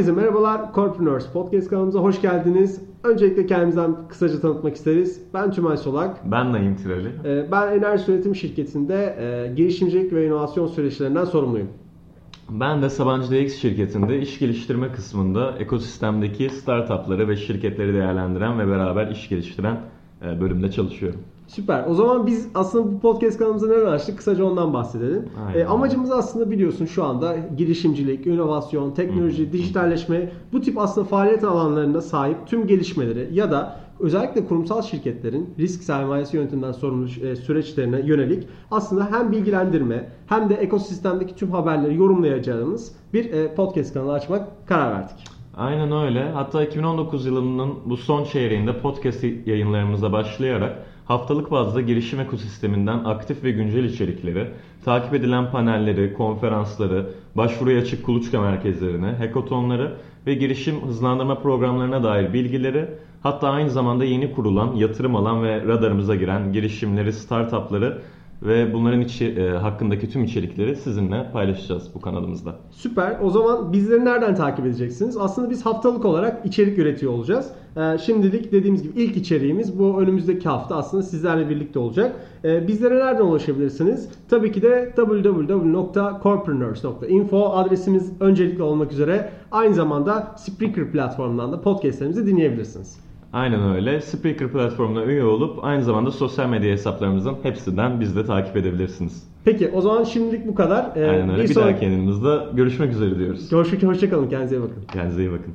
Herkese merhabalar. Corpreneurs Podcast kanalımıza hoş geldiniz. Öncelikle kendimizden kısaca tanıtmak isteriz. Ben Tümay Solak. Ben Naim Tireli. Ee, Ben Enerji Üretim Şirketi'nde e, girişimcilik ve inovasyon süreçlerinden sorumluyum. Ben de Sabancı DX şirketinde iş geliştirme kısmında ekosistemdeki startupları ve şirketleri değerlendiren ve beraber iş geliştiren bölümde çalışıyorum. Süper. O zaman biz aslında bu podcast kanalımıza neden açtık? Kısaca ondan bahsedelim. Aynen. E, amacımız aslında biliyorsun şu anda girişimcilik, inovasyon, teknoloji, dijitalleşme bu tip aslında faaliyet alanlarında sahip tüm gelişmeleri ya da özellikle kurumsal şirketlerin risk sermayesi yönetiminden sorumlu e, süreçlerine yönelik aslında hem bilgilendirme hem de ekosistemdeki tüm haberleri yorumlayacağımız bir e, podcast kanalı açmak karar verdik. Aynen öyle. Hatta 2019 yılının bu son çeyreğinde podcast yayınlarımıza başlayarak haftalık bazda girişim ekosisteminden aktif ve güncel içerikleri, takip edilen panelleri, konferansları, başvuruya açık kuluçka merkezlerini, hackathonları ve girişim hızlandırma programlarına dair bilgileri, hatta aynı zamanda yeni kurulan, yatırım alan ve radarımıza giren girişimleri, startupları ve bunların içi, e, hakkındaki tüm içerikleri sizinle paylaşacağız bu kanalımızda. Süper. O zaman bizleri nereden takip edeceksiniz? Aslında biz haftalık olarak içerik üretiyor olacağız. Ee, şimdilik dediğimiz gibi ilk içeriğimiz bu önümüzdeki hafta aslında sizlerle birlikte olacak. Ee, bizlere nereden ulaşabilirsiniz? Tabii ki de www.corpreneurs.info adresimiz öncelikli olmak üzere. Aynı zamanda Spreaker platformundan da podcastlerimizi dinleyebilirsiniz. Aynen öyle. Spreaker platformuna üye olup aynı zamanda sosyal medya hesaplarımızın hepsinden bizi de takip edebilirsiniz. Peki o zaman şimdilik bu kadar. Ee, Aynen öyle. Bir, sonraki- dahaki yayınımızda görüşmek üzere diyoruz. Görüşürüz. Hoşçakalın. Kendinize iyi bakın. Kendinize iyi bakın.